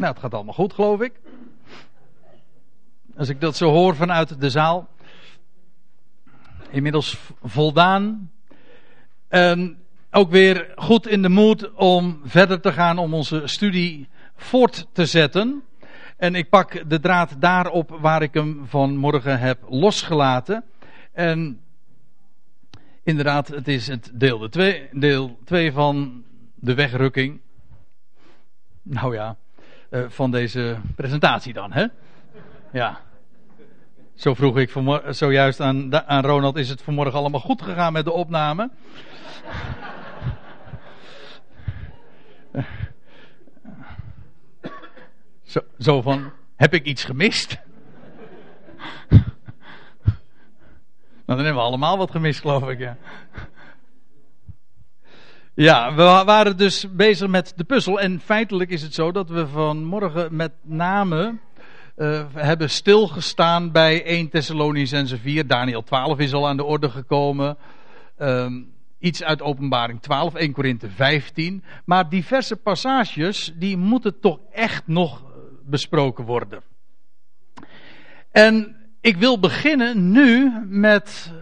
Nou, het gaat allemaal goed, geloof ik. Als ik dat zo hoor vanuit de zaal. Inmiddels voldaan. En ook weer goed in de moed om verder te gaan om onze studie voort te zetten. En ik pak de draad daarop waar ik hem vanmorgen heb losgelaten. En inderdaad, het is het deel 2 deel twee van de wegrukking. Nou ja, uh, van deze presentatie dan, hè? Ja. Zo vroeg ik zojuist aan, aan Ronald: is het vanmorgen allemaal goed gegaan met de opname? Zo, zo van: heb ik iets gemist? Nou, dan hebben we allemaal wat gemist, geloof ik, ja. Ja, we waren dus bezig met de puzzel. En feitelijk is het zo dat we vanmorgen met name uh, hebben stilgestaan bij 1 Thessalonicense 4. Daniel 12 is al aan de orde gekomen. Um, iets uit openbaring 12, 1 Korinthe 15. Maar diverse passages, die moeten toch echt nog besproken worden. En ik wil beginnen nu met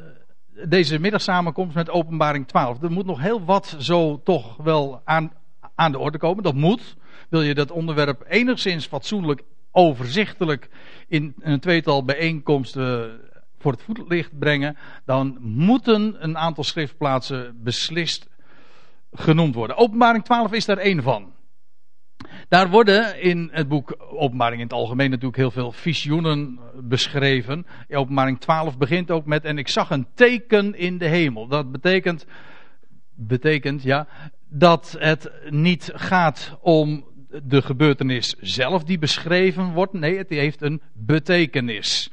deze middagsamenkomst met openbaring 12. Er moet nog heel wat zo toch wel aan, aan de orde komen. Dat moet. Wil je dat onderwerp enigszins fatsoenlijk, overzichtelijk in een tweetal bijeenkomsten voor het voetlicht brengen, dan moeten een aantal schriftplaatsen beslist genoemd worden. Openbaring 12 is daar één van. Daar worden in het boek Openbaring in het algemeen natuurlijk heel veel visioenen beschreven. Openbaring 12 begint ook met en ik zag een teken in de hemel. Dat betekent, betekent ja, dat het niet gaat om de gebeurtenis zelf die beschreven wordt. Nee, het heeft een betekenis.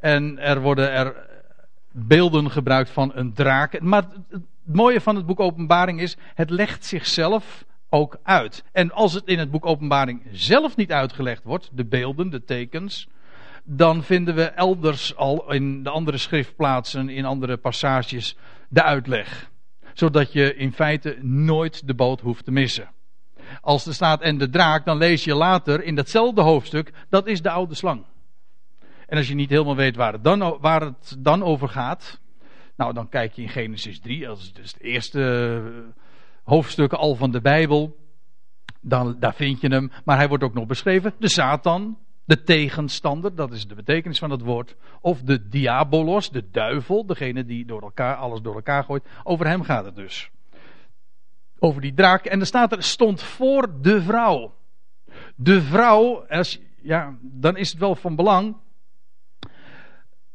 En er worden er beelden gebruikt van een draak. Maar het mooie van het boek Openbaring is, het legt zichzelf ook uit. En als het in het boek Openbaring zelf niet uitgelegd wordt, de beelden, de tekens, dan vinden we elders al in de andere schriftplaatsen, in andere passages, de uitleg. Zodat je in feite nooit de boot hoeft te missen. Als er staat en de draak, dan lees je later in datzelfde hoofdstuk, dat is de oude slang. En als je niet helemaal weet waar het dan, waar het dan over gaat, nou dan kijk je in Genesis 3, dat is dus het eerste hoofdstukken al van de Bijbel. Dan, daar vind je hem. Maar hij wordt ook nog beschreven. De Satan, de tegenstander, dat is de betekenis van het woord. Of de diabolos, de duivel, degene die door elkaar, alles door elkaar gooit. Over hem gaat het dus. Over die draak. En er staat er, stond voor de vrouw. De vrouw, ja, dan is het wel van belang.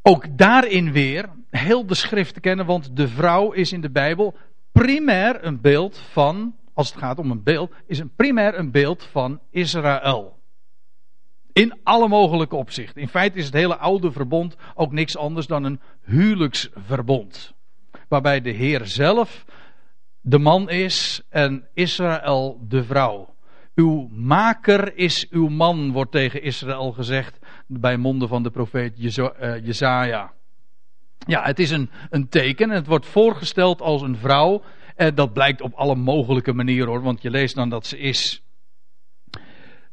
Ook daarin weer heel de schrift te kennen, want de vrouw is in de Bijbel primair een beeld van, als het gaat om een beeld, is een primair een beeld van Israël. In alle mogelijke opzichten. In feite is het hele oude verbond ook niks anders dan een huwelijksverbond. Waarbij de Heer zelf de man is en Israël de vrouw. Uw maker is uw man, wordt tegen Israël gezegd bij monden van de profeet eh, Jezaja. Ja, het is een, een teken. Het wordt voorgesteld als een vrouw. En dat blijkt op alle mogelijke manieren hoor. Want je leest dan dat ze is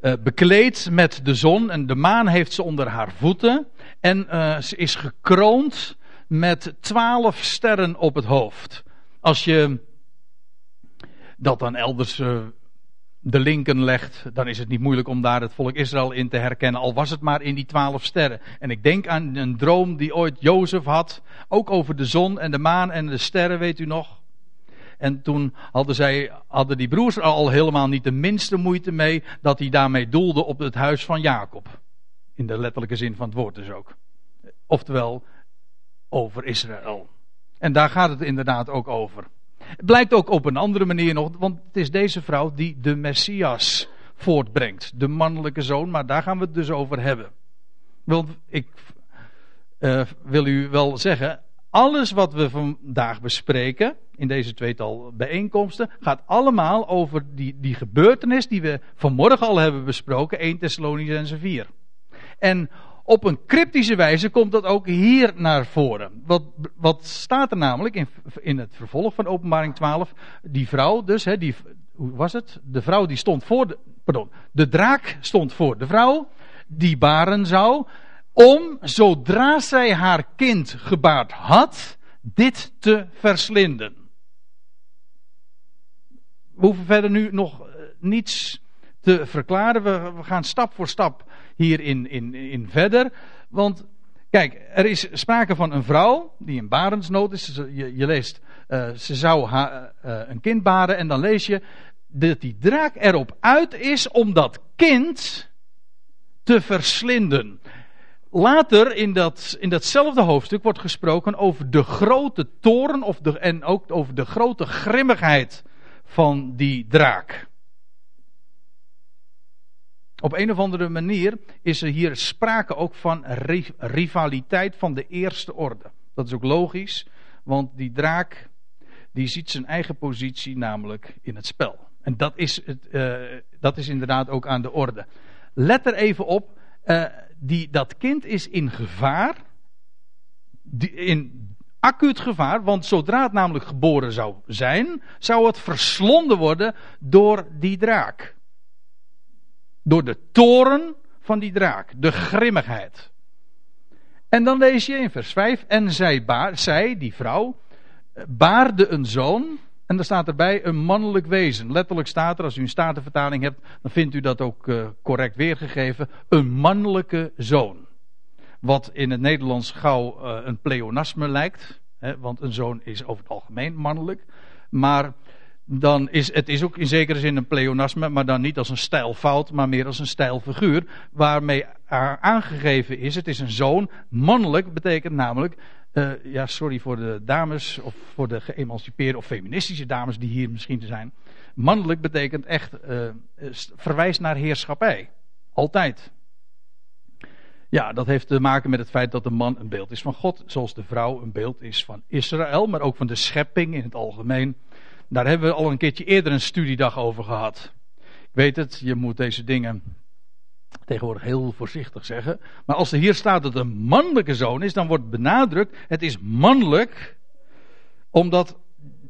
uh, bekleed met de zon. En de maan heeft ze onder haar voeten. En uh, ze is gekroond met twaalf sterren op het hoofd. Als je dat dan elders de linken legt, dan is het niet moeilijk om daar het volk Israël in te herkennen, al was het maar in die twaalf sterren. En ik denk aan een droom die ooit Jozef had, ook over de zon en de maan en de sterren, weet u nog? En toen hadden, zij, hadden die broers er al helemaal niet de minste moeite mee dat hij daarmee doelde op het huis van Jacob. In de letterlijke zin van het woord dus ook. Oftewel, over Israël. En daar gaat het inderdaad ook over. Blijkt ook op een andere manier nog, want het is deze vrouw die de Messias voortbrengt. De mannelijke zoon, maar daar gaan we het dus over hebben. Want ik uh, wil u wel zeggen, alles wat we vandaag bespreken, in deze tweetal bijeenkomsten, gaat allemaal over die, die gebeurtenis die we vanmorgen al hebben besproken, 1 Thessalonicense 4. En op een cryptische wijze komt dat ook hier naar voren. Wat, wat staat er namelijk in, in het vervolg van openbaring 12? Die vrouw dus, hè, die, hoe was het? De vrouw die stond voor de, pardon, de draak stond voor de vrouw, die baren zou, om, zodra zij haar kind gebaard had, dit te verslinden. We hoeven verder nu nog eh, niets te verklaren. We, we gaan stap voor stap hierin in, in verder. Want kijk, er is sprake van een vrouw die in barensnood is. Je, je leest, uh, ze zou uh, een kind baren en dan lees je dat die draak erop uit is om dat kind te verslinden. Later in, dat, in datzelfde hoofdstuk wordt gesproken over de grote toren of de, en ook over de grote grimmigheid van die draak. Op een of andere manier is er hier sprake ook van rivaliteit van de eerste orde. Dat is ook logisch, want die draak die ziet zijn eigen positie namelijk in het spel. En dat is, het, uh, dat is inderdaad ook aan de orde. Let er even op, uh, die, dat kind is in gevaar, in acuut gevaar, want zodra het namelijk geboren zou zijn, zou het verslonden worden door die draak. Door de toren van die draak, de grimmigheid. En dan lees je in vers 5, en zij, die vrouw, baarde een zoon, en er staat erbij een mannelijk wezen. Letterlijk staat er, als u een statenvertaling hebt, dan vindt u dat ook uh, correct weergegeven, een mannelijke zoon. Wat in het Nederlands gauw uh, een pleonasme lijkt, hè, want een zoon is over het algemeen mannelijk. Maar dan is het is ook in zekere zin een pleonasme, maar dan niet als een stijlfout, maar meer als een stijlfiguur. Waarmee aangegeven is, het is een zoon. Mannelijk betekent namelijk, uh, ja sorry voor de dames, of voor de geëmancipeerde of feministische dames die hier misschien zijn. Mannelijk betekent echt, uh, verwijst naar heerschappij. Altijd. Ja, dat heeft te maken met het feit dat de man een beeld is van God, zoals de vrouw een beeld is van Israël, maar ook van de schepping in het algemeen. Daar hebben we al een keertje eerder een studiedag over gehad. Ik weet het, je moet deze dingen tegenwoordig heel voorzichtig zeggen. Maar als er hier staat dat het een mannelijke zoon is, dan wordt benadrukt: het is mannelijk, omdat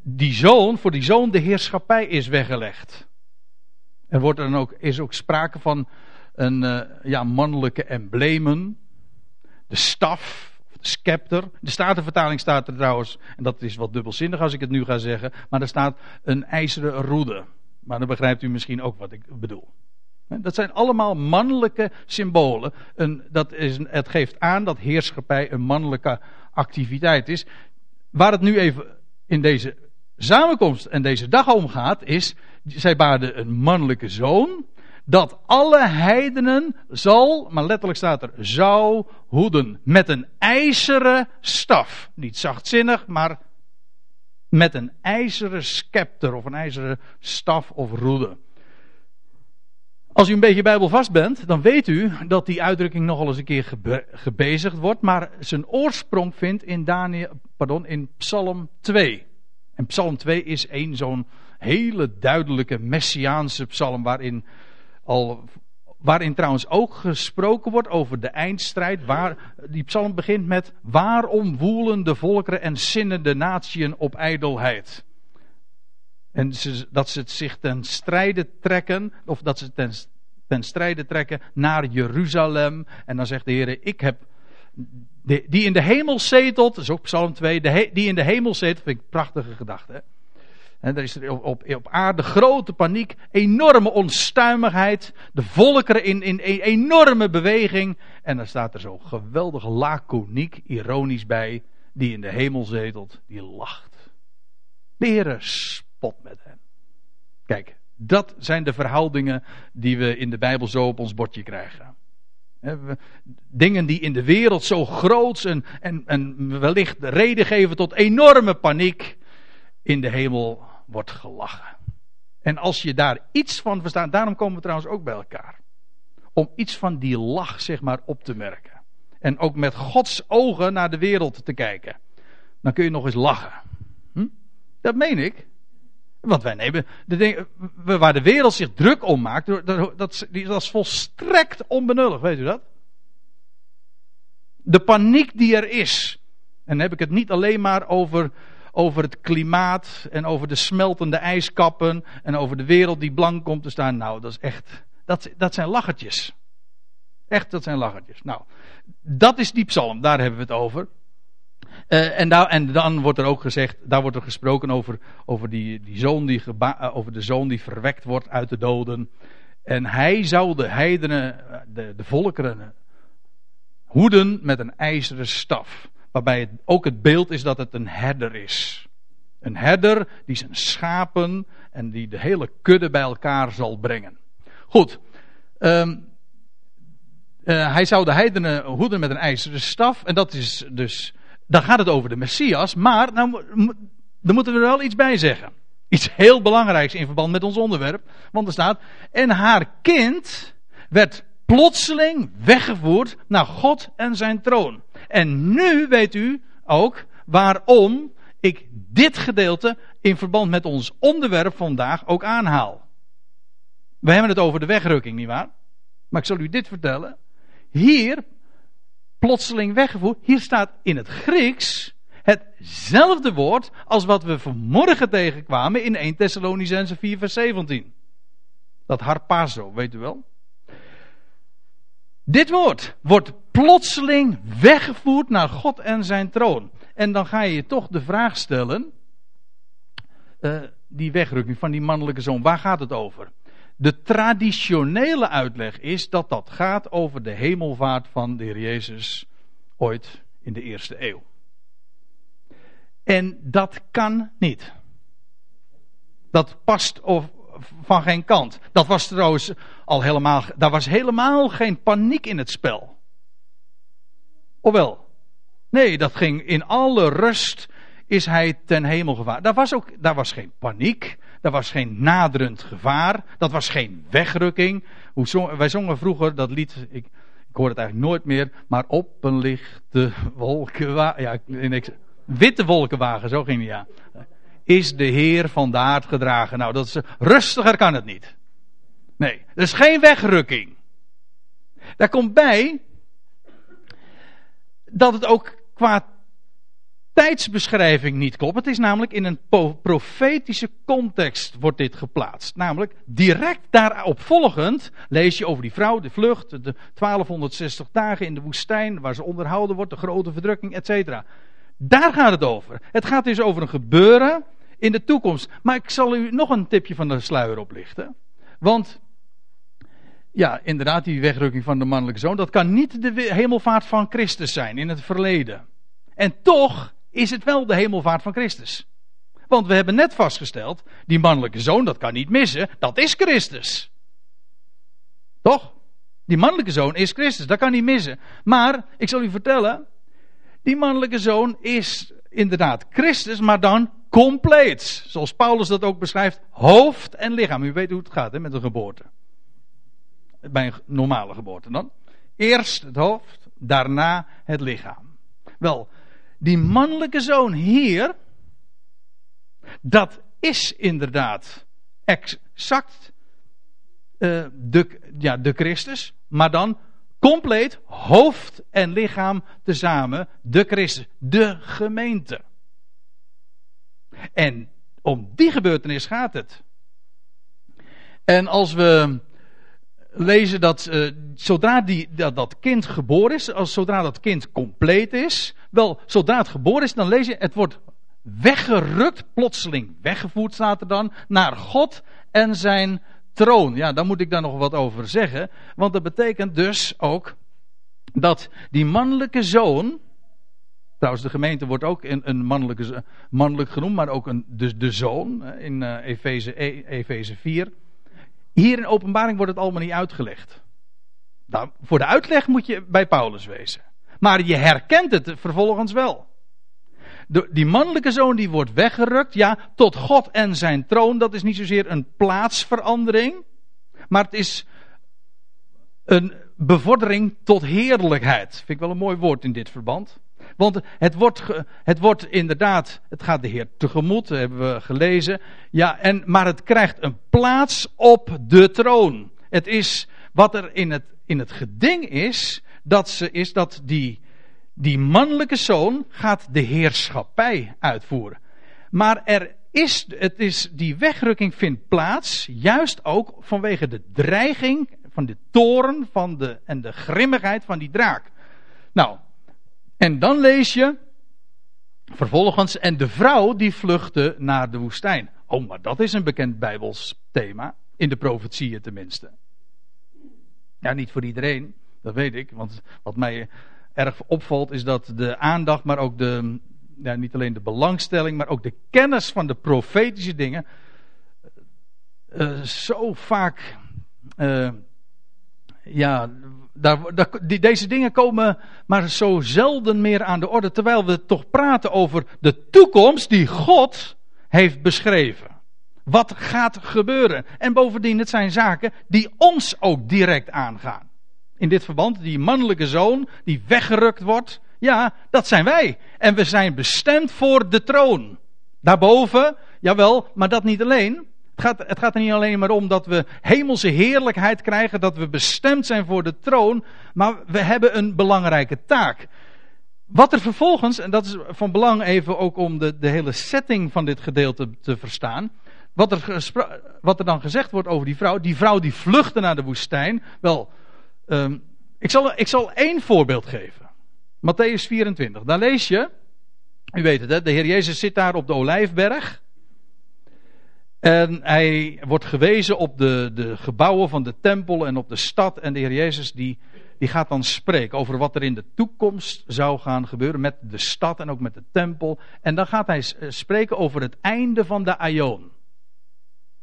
die zoon, voor die zoon de heerschappij is weggelegd. Er wordt dan ook, is ook sprake van een uh, ja, mannelijke emblemen. De staf, scepter. De Statenvertaling staat er trouwens, en dat is wat dubbelzinnig als ik het nu ga zeggen, maar er staat een ijzeren roede. Maar dan begrijpt u misschien ook wat ik bedoel. Dat zijn allemaal mannelijke symbolen. Dat is, het geeft aan dat heerschappij een mannelijke activiteit is. Waar het nu even in deze samenkomst en deze dag om gaat, is. Zij baarden een mannelijke zoon dat alle heidenen zal, maar letterlijk staat er, zou hoeden. Met een ijzeren staf. Niet zachtzinnig, maar met een ijzeren scepter of een ijzeren staf of roede. Als u een beetje bijbelvast bent, dan weet u dat die uitdrukking nogal eens een keer gebe gebezigd wordt, maar zijn oorsprong vindt in, Daniel, pardon, in Psalm 2. En Psalm 2 is een zo'n hele duidelijke messiaanse psalm waarin al, waarin trouwens ook gesproken wordt over de eindstrijd. Waar, die psalm begint met: Waarom woelen de volkeren en zinnen de natieën op ijdelheid? En dat ze zich ten strijde trekken, of dat ze ten, ten strijde trekken naar Jeruzalem. En dan zegt de Heer: Ik heb. Die in de hemel zetelt, dat is ook Psalm 2, de, die in de hemel zetelt, vind ik een prachtige gedachte. En er is op, op, aarde grote paniek, enorme onstuimigheid, de volkeren in, in, in enorme beweging. En dan staat er zo geweldig laconiek, ironisch bij, die in de hemel zetelt, die lacht. De spot met hem. Kijk, dat zijn de verhoudingen die we in de Bijbel zo op ons bordje krijgen. Dingen die in de wereld zo groot en, en, en wellicht reden geven tot enorme paniek. In de hemel wordt gelachen. En als je daar iets van verstaat, daarom komen we trouwens ook bij elkaar. Om iets van die lach, zeg maar, op te merken. En ook met Gods ogen naar de wereld te kijken. Dan kun je nog eens lachen. Hm? Dat meen ik. Want wij nemen, de waar de wereld zich druk om maakt, dat, dat, dat is volstrekt onbenullig, weet u dat? De paniek die er is. En dan heb ik het niet alleen maar over over het klimaat en over de smeltende ijskappen en over de wereld die blank komt te staan. Nou, dat is echt, dat, dat zijn lachertjes. Echt, dat zijn lachertjes. Nou, dat is die psalm, daar hebben we het over. Uh, en, daar, en, dan wordt er ook gezegd, daar wordt er gesproken over, over, die, die zoon die geba, over de zoon die verwekt wordt uit de doden. En hij zou de heidenen, de, de volkeren, hoeden met een ijzeren staf. Waarbij ook het beeld is dat het een herder is. Een herder die zijn schapen en die de hele kudde bij elkaar zal brengen. Goed. Um, uh, hij zou de heidenen hoeden met een ijzeren staf. En dat is dus. Dan gaat het over de Messias. Maar nou, dan moeten we er wel iets bij zeggen. Iets heel belangrijks in verband met ons onderwerp. Want er staat. En haar kind werd plotseling weggevoerd naar God en zijn troon. En nu weet u ook waarom ik dit gedeelte in verband met ons onderwerp vandaag ook aanhaal. We hebben het over de wegrukking, nietwaar? Maar ik zal u dit vertellen. Hier, plotseling weggevoerd, hier staat in het Grieks hetzelfde woord als wat we vanmorgen tegenkwamen in 1 Thessalonicense 4 vers 17. Dat harpazo, weet u wel? Dit woord wordt plotseling weggevoerd naar God en zijn troon. En dan ga je je toch de vraag stellen, uh, die wegrukking van die mannelijke zoon, waar gaat het over? De traditionele uitleg is dat dat gaat over de hemelvaart van de Heer Jezus ooit in de eerste eeuw. En dat kan niet. Dat past of, van geen kant. Dat was trouwens al helemaal, daar was helemaal geen paniek in het spel. Ofwel? Nee, dat ging in alle rust is hij ten hemel gevaar. Daar was ook, daar was geen paniek. Daar was geen naderend gevaar. Dat was geen wegrukking. Hoe wij zongen vroeger dat lied, ik, ik hoor het eigenlijk nooit meer, maar op een lichte wolkenwagen. Ja, ik, witte wolkenwagen, zo ging het ja. Is de Heer van de aard gedragen. Nou, dat is, rustiger kan het niet. Nee, er is geen wegrukking. Daar komt bij dat het ook qua tijdsbeschrijving niet klopt. Het is namelijk in een profetische context wordt dit geplaatst. Namelijk direct daarop volgend lees je over die vrouw, de vlucht, de 1260 dagen in de woestijn waar ze onderhouden wordt, de grote verdrukking, etc. Daar gaat het over. Het gaat dus over een gebeuren in de toekomst. Maar ik zal u nog een tipje van de sluier oplichten. Want ja, inderdaad, die wegrukking van de mannelijke zoon, dat kan niet de hemelvaart van Christus zijn in het verleden. En toch is het wel de hemelvaart van Christus. Want we hebben net vastgesteld, die mannelijke zoon, dat kan niet missen, dat is Christus. Toch? Die mannelijke zoon is Christus, dat kan niet missen. Maar, ik zal u vertellen, die mannelijke zoon is inderdaad Christus, maar dan compleet. Zoals Paulus dat ook beschrijft, hoofd en lichaam. U weet hoe het gaat hè, met een geboorte. Bij een normale geboorte dan. Eerst het hoofd, daarna het lichaam. Wel, die mannelijke zoon hier, dat is inderdaad exact uh, de, ja, de Christus, maar dan compleet hoofd en lichaam tezamen, de Christus, de gemeente. En om die gebeurtenis gaat het. En als we lezen dat uh, zodra die, dat, dat kind geboren is, als zodra dat kind compleet is, wel, zodra het geboren is, dan lees je, het wordt weggerukt, plotseling weggevoerd staat er dan, naar God en zijn troon. Ja, daar moet ik daar nog wat over zeggen, want dat betekent dus ook dat die mannelijke zoon, trouwens de gemeente wordt ook een, een mannelijke, mannelijk genoemd, maar ook een, de, de zoon in uh, Efeze, e, Efeze 4, hier in openbaring wordt het allemaal niet uitgelegd. Nou, voor de uitleg moet je bij Paulus wezen. Maar je herkent het vervolgens wel. De, die mannelijke zoon die wordt weggerukt, ja, tot God en zijn troon. Dat is niet zozeer een plaatsverandering, maar het is een bevordering tot heerlijkheid. Vind ik wel een mooi woord in dit verband. Want het wordt, het wordt inderdaad, het gaat de Heer tegemoet, hebben we gelezen. Ja, en, maar het krijgt een plaats op de troon. Het is wat er in het, in het geding is, dat, ze, is dat die, die mannelijke zoon gaat de heerschappij uitvoeren. Maar er is, het is, die wegrukking vindt plaats juist ook vanwege de dreiging van de toren van de, en de grimmigheid van die draak. Nou, en dan lees je vervolgens, en de vrouw die vluchtte naar de woestijn. Oh, maar dat is een bekend Bijbels thema, in de profetieën tenminste. Ja, niet voor iedereen, dat weet ik, want wat mij erg opvalt is dat de aandacht, maar ook de, ja, niet alleen de belangstelling, maar ook de kennis van de profetische dingen uh, zo vaak, uh, ja, daar, die, deze dingen komen maar zo zelden meer aan de orde, terwijl we toch praten over de toekomst die God heeft beschreven. Wat gaat gebeuren? En bovendien, het zijn zaken die ons ook direct aangaan. In dit verband, die mannelijke zoon die weggerukt wordt, ja, dat zijn wij. En we zijn bestemd voor de troon. Daarboven, jawel, maar dat niet alleen. Het gaat, het gaat er niet alleen maar om dat we hemelse heerlijkheid krijgen, dat we bestemd zijn voor de troon, maar we hebben een belangrijke taak. Wat er vervolgens, en dat is van belang even ook om de, de hele setting van dit gedeelte te verstaan. Wat er, wat er dan gezegd wordt over die vrouw, die vrouw die vluchtte naar de woestijn. Wel, um, ik, zal, ik zal één voorbeeld geven. Matthäus 24. Daar lees je, u weet het, hè, de Heer Jezus zit daar op de Olijfberg. En hij wordt gewezen op de, de gebouwen van de tempel en op de stad. En de Heer Jezus die, die gaat dan spreken over wat er in de toekomst zou gaan gebeuren met de stad en ook met de tempel. En dan gaat hij eh, spreken over het einde van de Aion.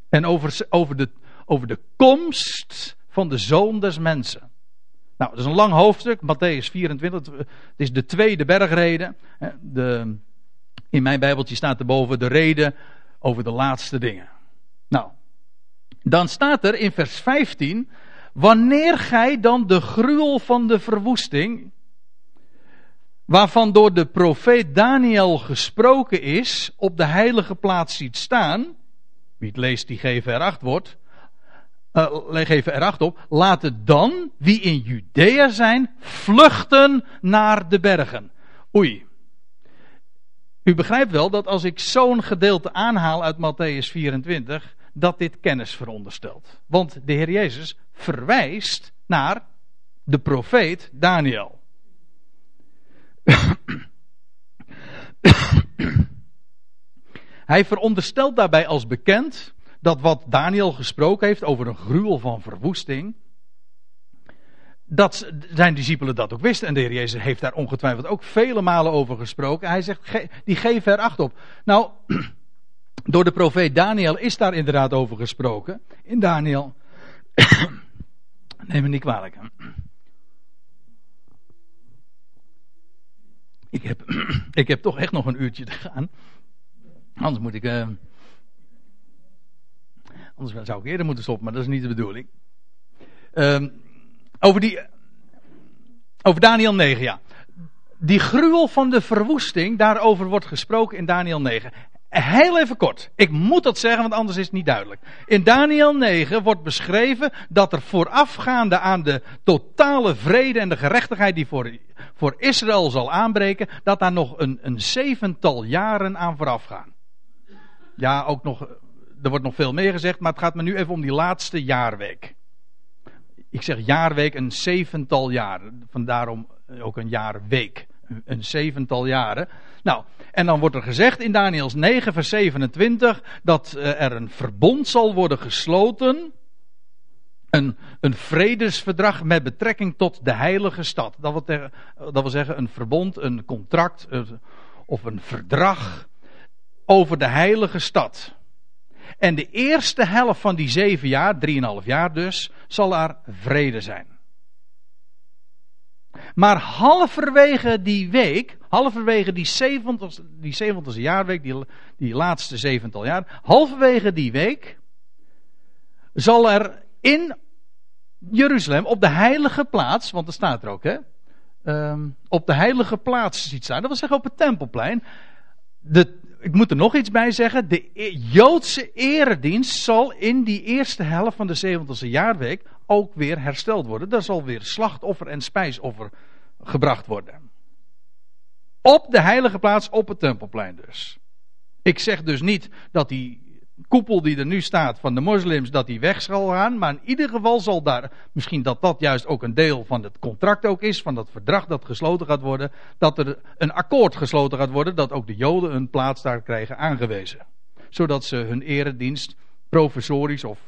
En over, over, de, over de komst van de zoon des mensen. Nou, dat is een lang hoofdstuk, Matthäus 24. Het is de tweede bergrede. De, in mijn Bijbeltje staat erboven de reden over de laatste dingen. Nou, dan staat er in vers 15. Wanneer gij dan de gruwel van de verwoesting, waarvan door de profeet Daniel gesproken is, op de heilige plaats ziet staan. Wie het leest, die geven er acht wordt uh, leg even erachter op. Laten dan, wie in Judea zijn, vluchten naar de bergen. Oei. U begrijpt wel dat als ik zo'n gedeelte aanhaal uit Matthäus 24, dat dit kennis veronderstelt. Want de Heer Jezus verwijst naar de profeet Daniel. Hij veronderstelt daarbij als bekend dat wat Daniel gesproken heeft over een gruwel van verwoesting, dat zijn discipelen dat ook wisten. En de Heer Jezus heeft daar ongetwijfeld ook vele malen over gesproken. Hij zegt, die geven er acht op. Nou, door de profeet Daniel is daar inderdaad over gesproken. In Daniel. Neem me niet kwalijk. Ik heb, ik heb toch echt nog een uurtje te gaan. Anders moet ik. Uh, Anders zou ik eerder moeten stoppen, maar dat is niet de bedoeling. Um, over, die, over Daniel 9, ja. Die gruwel van de verwoesting, daarover wordt gesproken in Daniel 9. Heel even kort. Ik moet dat zeggen, want anders is het niet duidelijk. In Daniel 9 wordt beschreven dat er voorafgaande aan de totale vrede en de gerechtigheid die voor, voor Israël zal aanbreken, dat daar nog een, een zevental jaren aan vooraf gaan. Ja, ook nog er wordt nog veel meer gezegd, maar het gaat me nu even om die laatste jaarweek. Ik zeg jaarweek een zevental jaren. Vandaarom ook een jaarweek. Een zevental jaren. Nou, en dan wordt er gezegd in Daniels 9, vers 27 dat eh, er een verbond zal worden gesloten. Een, een vredesverdrag met betrekking tot de heilige stad. Dat wil, tegen, dat wil zeggen een verbond, een contract eh, of een verdrag over de heilige stad. En de eerste helft van die zeven jaar, drieënhalf jaar dus, zal er vrede zijn. Maar halverwege die week, halverwege die 70, die 70 jaarweek, die, die laatste zevental jaar, halverwege die week, zal er in Jeruzalem, op de heilige plaats, want dat staat er ook, hè, um, op de heilige plaats ziet staan, dat wil zeggen op het tempelplein, de ik moet er nog iets bij zeggen. De e- Joodse eredienst zal in die eerste helft van de 70e jaarweek ook weer hersteld worden. Daar zal weer slachtoffer en spijsoffer gebracht worden. Op de heilige plaats, op het tempelplein dus. Ik zeg dus niet dat die koepel die er nu staat van de moslims, dat die weg zal gaan. Maar in ieder geval zal daar, misschien dat dat juist ook een deel van het contract ook is, van dat verdrag dat gesloten gaat worden, dat er een akkoord gesloten gaat worden, dat ook de joden een plaats daar krijgen aangewezen. Zodat ze hun eredienst professorisch of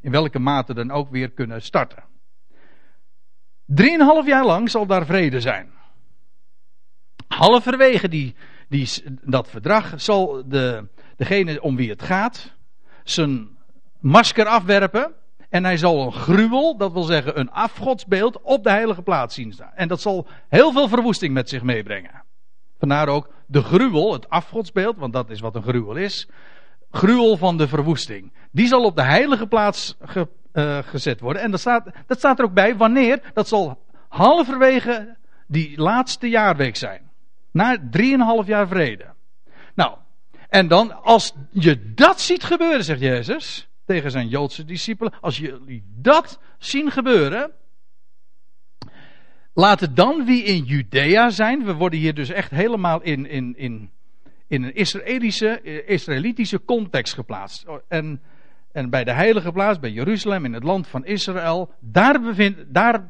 in welke mate dan ook weer kunnen starten. Drieënhalf jaar lang zal daar vrede zijn. Halverwege die, die, dat verdrag zal de, degene om wie het gaat zijn masker afwerpen. En hij zal een gruwel, dat wil zeggen een afgodsbeeld, op de heilige plaats zien staan. En dat zal heel veel verwoesting met zich meebrengen. Vandaar ook de gruwel, het afgodsbeeld, want dat is wat een gruwel is. Gruwel van de verwoesting. Die zal op de heilige plaats ge, uh, gezet worden. En staat, dat staat er ook bij wanneer. Dat zal halverwege die laatste jaarweek zijn. Na 3,5 jaar vrede. Nou, en dan, als je dat ziet gebeuren, zegt Jezus tegen zijn Joodse discipelen, als jullie dat zien gebeuren, laat het dan wie in Judea zijn. We worden hier dus echt helemaal in, in, in, in een Israëlische, Israëlitische context geplaatst. En, en bij de heilige plaats, bij Jeruzalem, in het land van Israël, daar, bevind, daar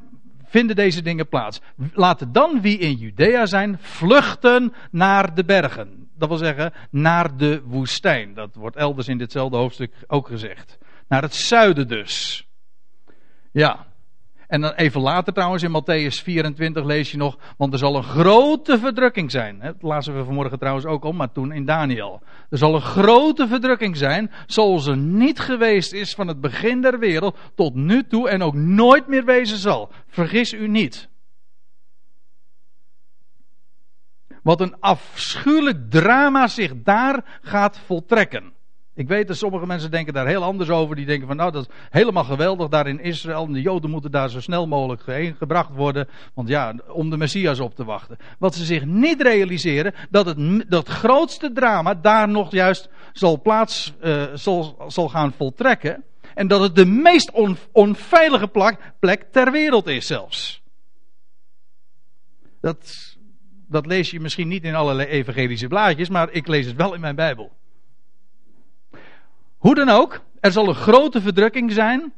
vinden deze dingen plaats. Laten dan wie in Judea zijn, vluchten naar de bergen. Dat wil zeggen, naar de woestijn. Dat wordt elders in ditzelfde hoofdstuk ook gezegd. Naar het zuiden dus. Ja. En dan even later trouwens in Matthäus 24 lees je nog, want er zal een grote verdrukking zijn. Dat lazen we vanmorgen trouwens ook al, maar toen in Daniel. Er zal een grote verdrukking zijn, zoals er niet geweest is van het begin der wereld tot nu toe en ook nooit meer wezen zal. Vergis u niet. Wat een afschuwelijk drama zich daar gaat voltrekken. Ik weet dat sommige mensen denken daar heel anders over. Die denken van nou dat is helemaal geweldig daar in Israël. En de Joden moeten daar zo snel mogelijk heen gebracht worden. Want ja, om de Messias op te wachten. Wat ze zich niet realiseren, dat het dat grootste drama daar nog juist zal plaats, uh, zal, zal gaan voltrekken. En dat het de meest on, onveilige plek, plek ter wereld is zelfs. Dat dat lees je misschien niet in allerlei evangelische blaadjes, maar ik lees het wel in mijn Bijbel. Hoe dan ook, er zal een grote verdrukking zijn.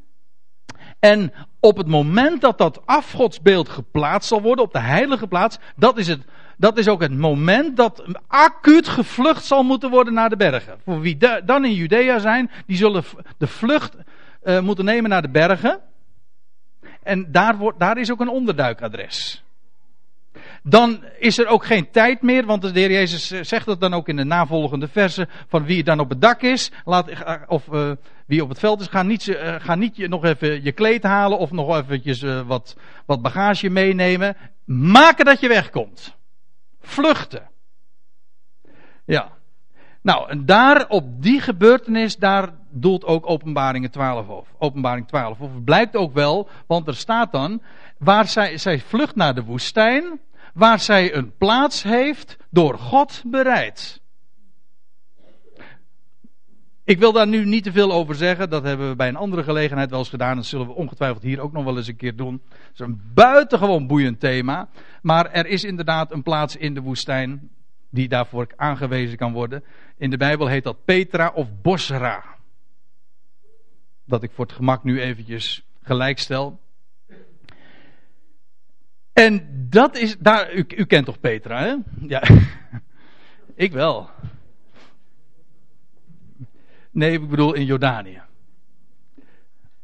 En op het moment dat dat afgodsbeeld geplaatst zal worden, op de heilige plaats, dat is, het, dat is ook het moment dat acuut gevlucht zal moeten worden naar de bergen. Voor wie dan in Judea zijn, die zullen de vlucht uh, moeten nemen naar de bergen. En daar, wordt, daar is ook een onderduikadres dan is er ook geen tijd meer, want de Heer Jezus eh, zegt dat dan ook in de navolgende versen, van wie dan op het dak is, laat, eh, of uh, wie op het veld is, ga niet, ga niet je, nog even je kleed halen of nog eventjes wat, wat bagage meenemen. Maken dat je wegkomt. Vluchten. Ja. Nou, en daar op die gebeurtenis, daar doelt ook openbaringen 12 op. Openbaring 12. Of het blijkt ook wel, want er staat dan, waar zij, zij vlucht naar de woestijn, waar zij een plaats heeft door God bereid. Ik wil daar nu niet te veel over zeggen. Dat hebben we bij een andere gelegenheid wel eens gedaan. Dat zullen we ongetwijfeld hier ook nog wel eens een keer doen. Het is een buitengewoon boeiend thema. Maar er is inderdaad een plaats in de woestijn die daarvoor aangewezen kan worden. In de Bijbel heet dat Petra of Bosra. Dat ik voor het gemak nu eventjes gelijkstel. En dat is, daar, u, u kent toch Petra, hè? Ja, ik wel. Nee, ik bedoel in Jordanië.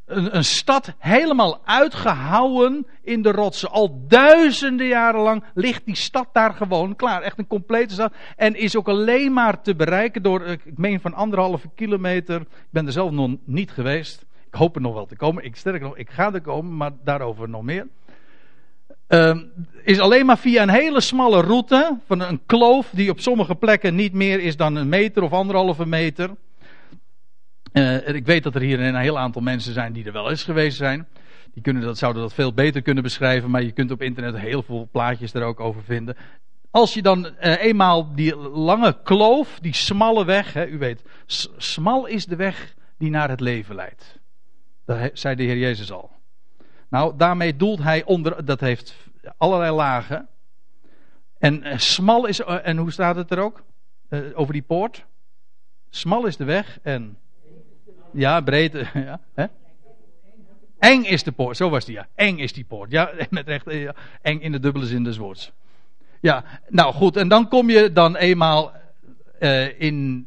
Een, een, stad helemaal uitgehouwen in de rotsen. Al duizenden jaren lang ligt die stad daar gewoon klaar. Echt een complete stad. En is ook alleen maar te bereiken door, ik meen van anderhalve kilometer. Ik ben er zelf nog niet geweest. Ik hoop er nog wel te komen. Ik sterk nog, ik ga er komen, maar daarover nog meer. Uh, is alleen maar via een hele smalle route, van een kloof die op sommige plekken niet meer is dan een meter of anderhalve meter. Uh, ik weet dat er hier een heel aantal mensen zijn die er wel eens geweest zijn. Die kunnen dat, zouden dat veel beter kunnen beschrijven, maar je kunt op internet heel veel plaatjes er ook over vinden. Als je dan uh, eenmaal die lange kloof, die smalle weg, hè, u weet, smal is de weg die naar het leven leidt. Dat zei de Heer Jezus al. Nou, daarmee doelt hij onder, dat heeft allerlei lagen. En uh, smal is, uh, en hoe staat het er ook? Uh, over die poort? Smal is de weg en. Ja, breed. Ja, hè? Eng is de poort, zo was die ja. Eng is die poort. Ja, met recht. Eng in de dubbele zin des woords. Ja, nou goed, en dan kom je dan eenmaal in.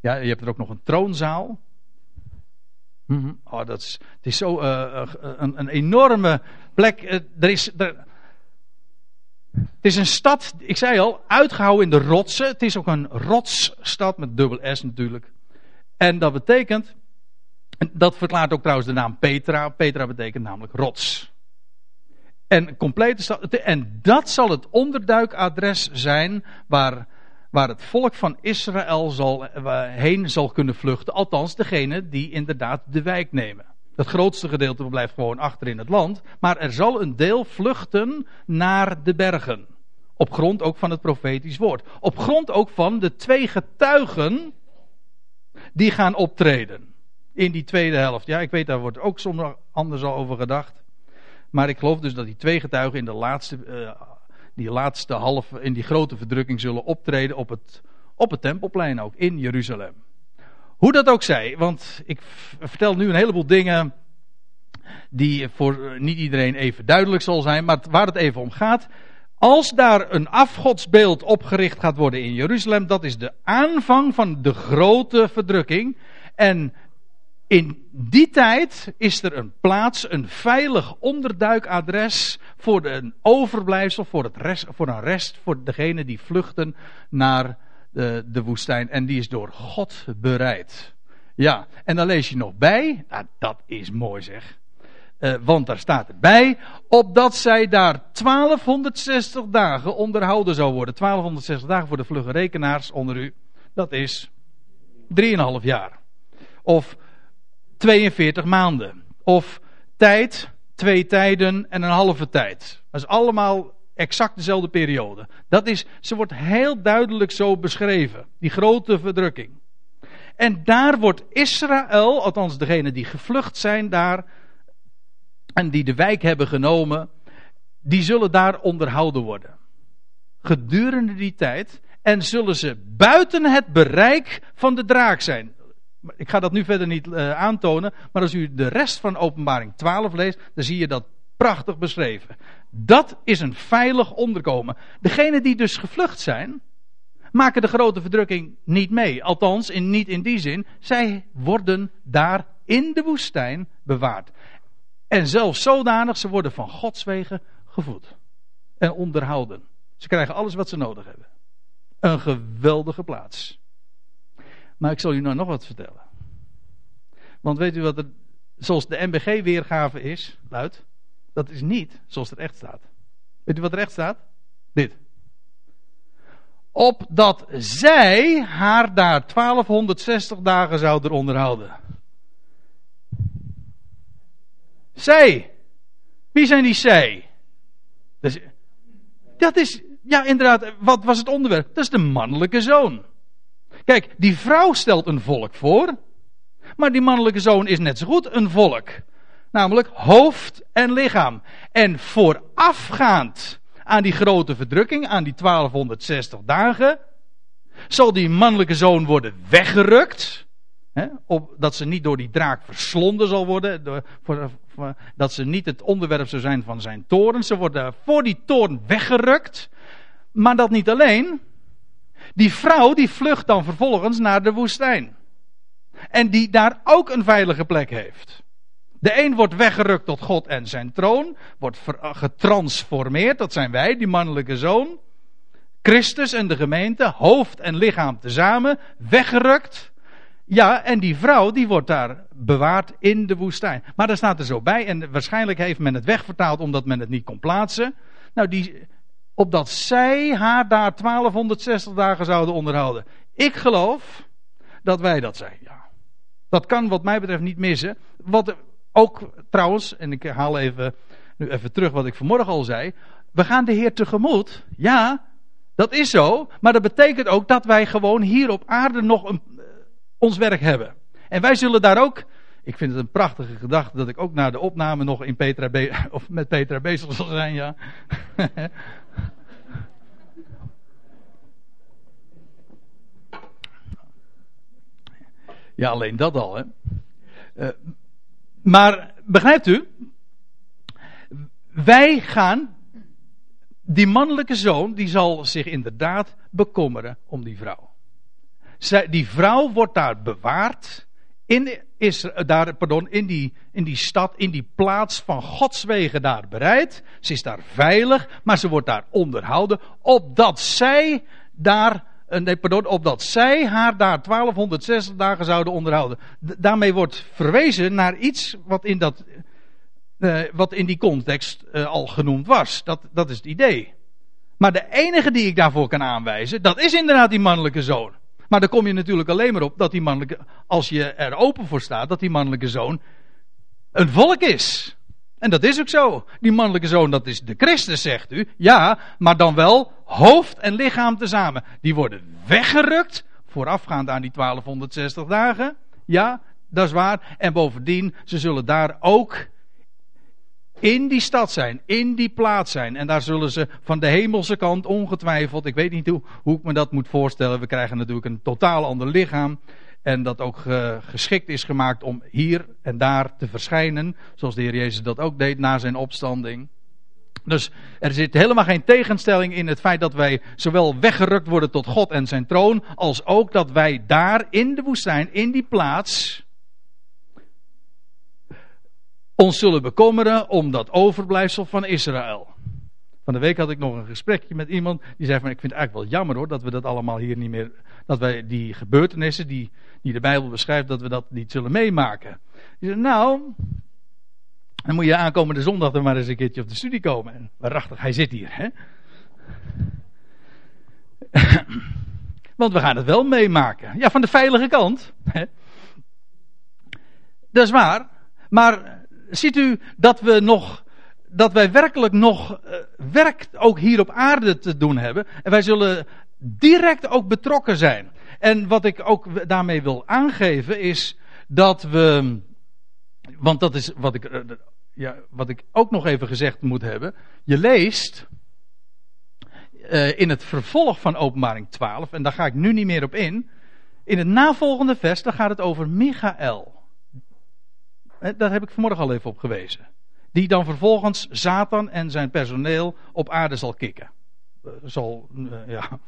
Ja, je hebt er ook nog een troonzaal. -hmm. Oh, dat is, het is zo uh, een, een, enorme plek. er is, er, het is een stad, ik zei al, uitgehouden in de rotsen. Het is ook een rotsstad met dubbel S natuurlijk. En dat betekent, dat verklaart ook trouwens de naam Petra. Petra betekent namelijk rots. En complete stad, en dat zal het onderduikadres zijn waar, waar het volk van Israël zal, heen zal kunnen vluchten. Althans, degene die inderdaad de wijk nemen. Het grootste gedeelte blijft gewoon achter in het land. Maar er zal een deel vluchten naar de bergen. Op grond ook van het profetisch woord. Op grond ook van de twee getuigen die gaan optreden. In die tweede helft. Ja, ik weet, daar wordt ook soms anders al over gedacht. Maar ik geloof dus dat die twee getuigen in de laatste, uh, die laatste half, in die grote verdrukking zullen optreden op het, op het tempelplein ook, in Jeruzalem. Hoe dat ook zij, want ik vertel nu een heleboel dingen die voor niet iedereen even duidelijk zal zijn, maar waar het even om gaat. Als daar een afgodsbeeld opgericht gaat worden in Jeruzalem, dat is de aanvang van de grote verdrukking. En in die tijd is er een plaats, een veilig onderduikadres voor een overblijfsel, voor, het rest, voor een rest, voor degene die vluchten naar de, de woestijn. En die is door God bereid. Ja, en dan lees je nog bij, nou, dat is mooi zeg. Uh, want daar staat erbij, opdat zij daar 1260 dagen onderhouden zou worden. 1260 dagen voor de vlugge rekenaars onder u, dat is 3,5 jaar. Of 42 maanden. Of tijd, twee tijden en een halve tijd. Dat is allemaal exact dezelfde periode. Dat is, ze wordt heel duidelijk zo beschreven. Die grote verdrukking. En daar wordt Israël, althans degenen die gevlucht zijn daar en die de wijk hebben genomen, die zullen daar onderhouden worden. Gedurende die tijd en zullen ze buiten het bereik van de draak zijn. Ik ga dat nu verder niet uh, aantonen, maar als u de rest van Openbaring 12 leest, dan zie je dat prachtig beschreven. Dat is een veilig onderkomen. Degenen die dus gevlucht zijn, maken de grote verdrukking niet mee. Althans, in, niet in die zin. Zij worden daar in de woestijn bewaard. En zelfs zodanig, ze worden van Gods wegen gevoed. En onderhouden. Ze krijgen alles wat ze nodig hebben. Een geweldige plaats. Maar ik zal u nou nog wat vertellen. Want weet u wat er, zoals de MBG weergave is, luidt, dat is niet zoals het echt staat. Weet u wat er echt staat? Dit. Opdat zij haar daar 1260 dagen zouden onderhouden. Zij. Wie zijn die zij? Dat is, dat is, ja inderdaad, wat was het onderwerp? Dat is de mannelijke zoon. Kijk, die vrouw stelt een volk voor. Maar die mannelijke zoon is net zo goed een volk. Namelijk hoofd en lichaam. En voorafgaand aan die grote verdrukking, aan die 1260 dagen, zal die mannelijke zoon worden weggerukt. Hè, op, dat ze niet door die draak verslonden zal worden. Door, voor, dat ze niet het onderwerp zou zijn van zijn toren. Ze worden voor die toren weggerukt. Maar dat niet alleen. Die vrouw die vlucht dan vervolgens naar de woestijn. En die daar ook een veilige plek heeft. De een wordt weggerukt tot God en zijn troon, wordt getransformeerd, dat zijn wij, die mannelijke zoon. Christus en de gemeente, hoofd en lichaam tezamen, weggerukt. Ja, en die vrouw die wordt daar bewaard in de woestijn. Maar daar staat er zo bij, en waarschijnlijk heeft men het wegvertaald omdat men het niet kon plaatsen. Nou, die, opdat zij haar daar 1260 dagen zouden onderhouden. Ik geloof dat wij dat zijn, ja. Dat kan wat mij betreft niet missen. Wat ook trouwens, en ik haal even, nu even terug wat ik vanmorgen al zei. We gaan de Heer tegemoet. Ja, dat is zo. Maar dat betekent ook dat wij gewoon hier op aarde nog een, uh, ons werk hebben. En wij zullen daar ook. Ik vind het een prachtige gedachte dat ik ook na de opname nog in Petra Be of met Petra bezig zal zijn, ja. Ja, alleen dat al, hè. Uh, maar begrijpt u? Wij gaan, die mannelijke zoon, die zal zich inderdaad bekommeren om die vrouw. Zij, die vrouw wordt daar bewaard in, is daar, pardon, in, die, in die stad, in die plaats van Gods wegen daar bereid. Ze is daar veilig, maar ze wordt daar onderhouden, opdat zij daar, eh, nee, pardon, opdat zij haar daar 1260 dagen zouden onderhouden. daarmee wordt verwezen naar iets wat in, dat, uh, wat in die context uh, al genoemd was. Dat, dat is het idee. Maar de enige die ik daarvoor kan aanwijzen, dat is inderdaad die mannelijke zoon. Maar dan kom je natuurlijk alleen maar op dat die mannelijke, als je er open voor staat, dat die mannelijke zoon een volk is. En dat is ook zo. Die mannelijke zoon, dat is de Christus, zegt u. Ja, maar dan wel hoofd en lichaam tezamen. Die worden weggerukt, voorafgaand aan die 1260 dagen. Ja, dat is waar. En bovendien, ze zullen daar ook in die stad zijn, in die plaats zijn. En daar zullen ze van de hemelse kant ongetwijfeld, ik weet niet hoe, ik me dat moet voorstellen. We krijgen natuurlijk een totaal ander lichaam. En dat ook geschikt is gemaakt om hier en daar te verschijnen. Zoals de Heer Jezus dat ook deed na zijn opstanding. Dus er zit helemaal geen tegenstelling in het feit dat wij zowel weggerukt worden tot God en zijn troon. Als ook dat wij daar in de woestijn, in die plaats ons zullen bekommeren om dat overblijfsel van Israël. Van de week had ik nog een gesprekje met iemand die zei van ik vind het eigenlijk wel jammer hoor dat we dat allemaal hier niet meer, dat wij die gebeurtenissen die, die de Bijbel beschrijft, dat we dat niet zullen meemaken. Nou, dan moet je aankomende zondag er maar eens een keertje op de studie komen. En waarachtig, hij zit hier hè. Want we gaan het wel meemaken. Ja, van de veilige kant. Hè? Dat is waar. Maar ziet u dat we nog, dat wij werkelijk nog uh, werk ook hier op aarde te doen hebben. En wij zullen direct ook betrokken zijn. En wat ik ook daarmee wil aangeven is dat we, want dat is wat ik, uh, ja, wat ik ook nog even gezegd moet hebben. Je leest uh, in het vervolg van Openbaring 12, en daar ga ik nu niet meer op in. In het navolgende vers, daar gaat het over Michael. Daar heb ik vanmorgen al even op gewezen. Die dan vervolgens Satan en zijn personeel op aarde zal kicken. Eh, zal, ja.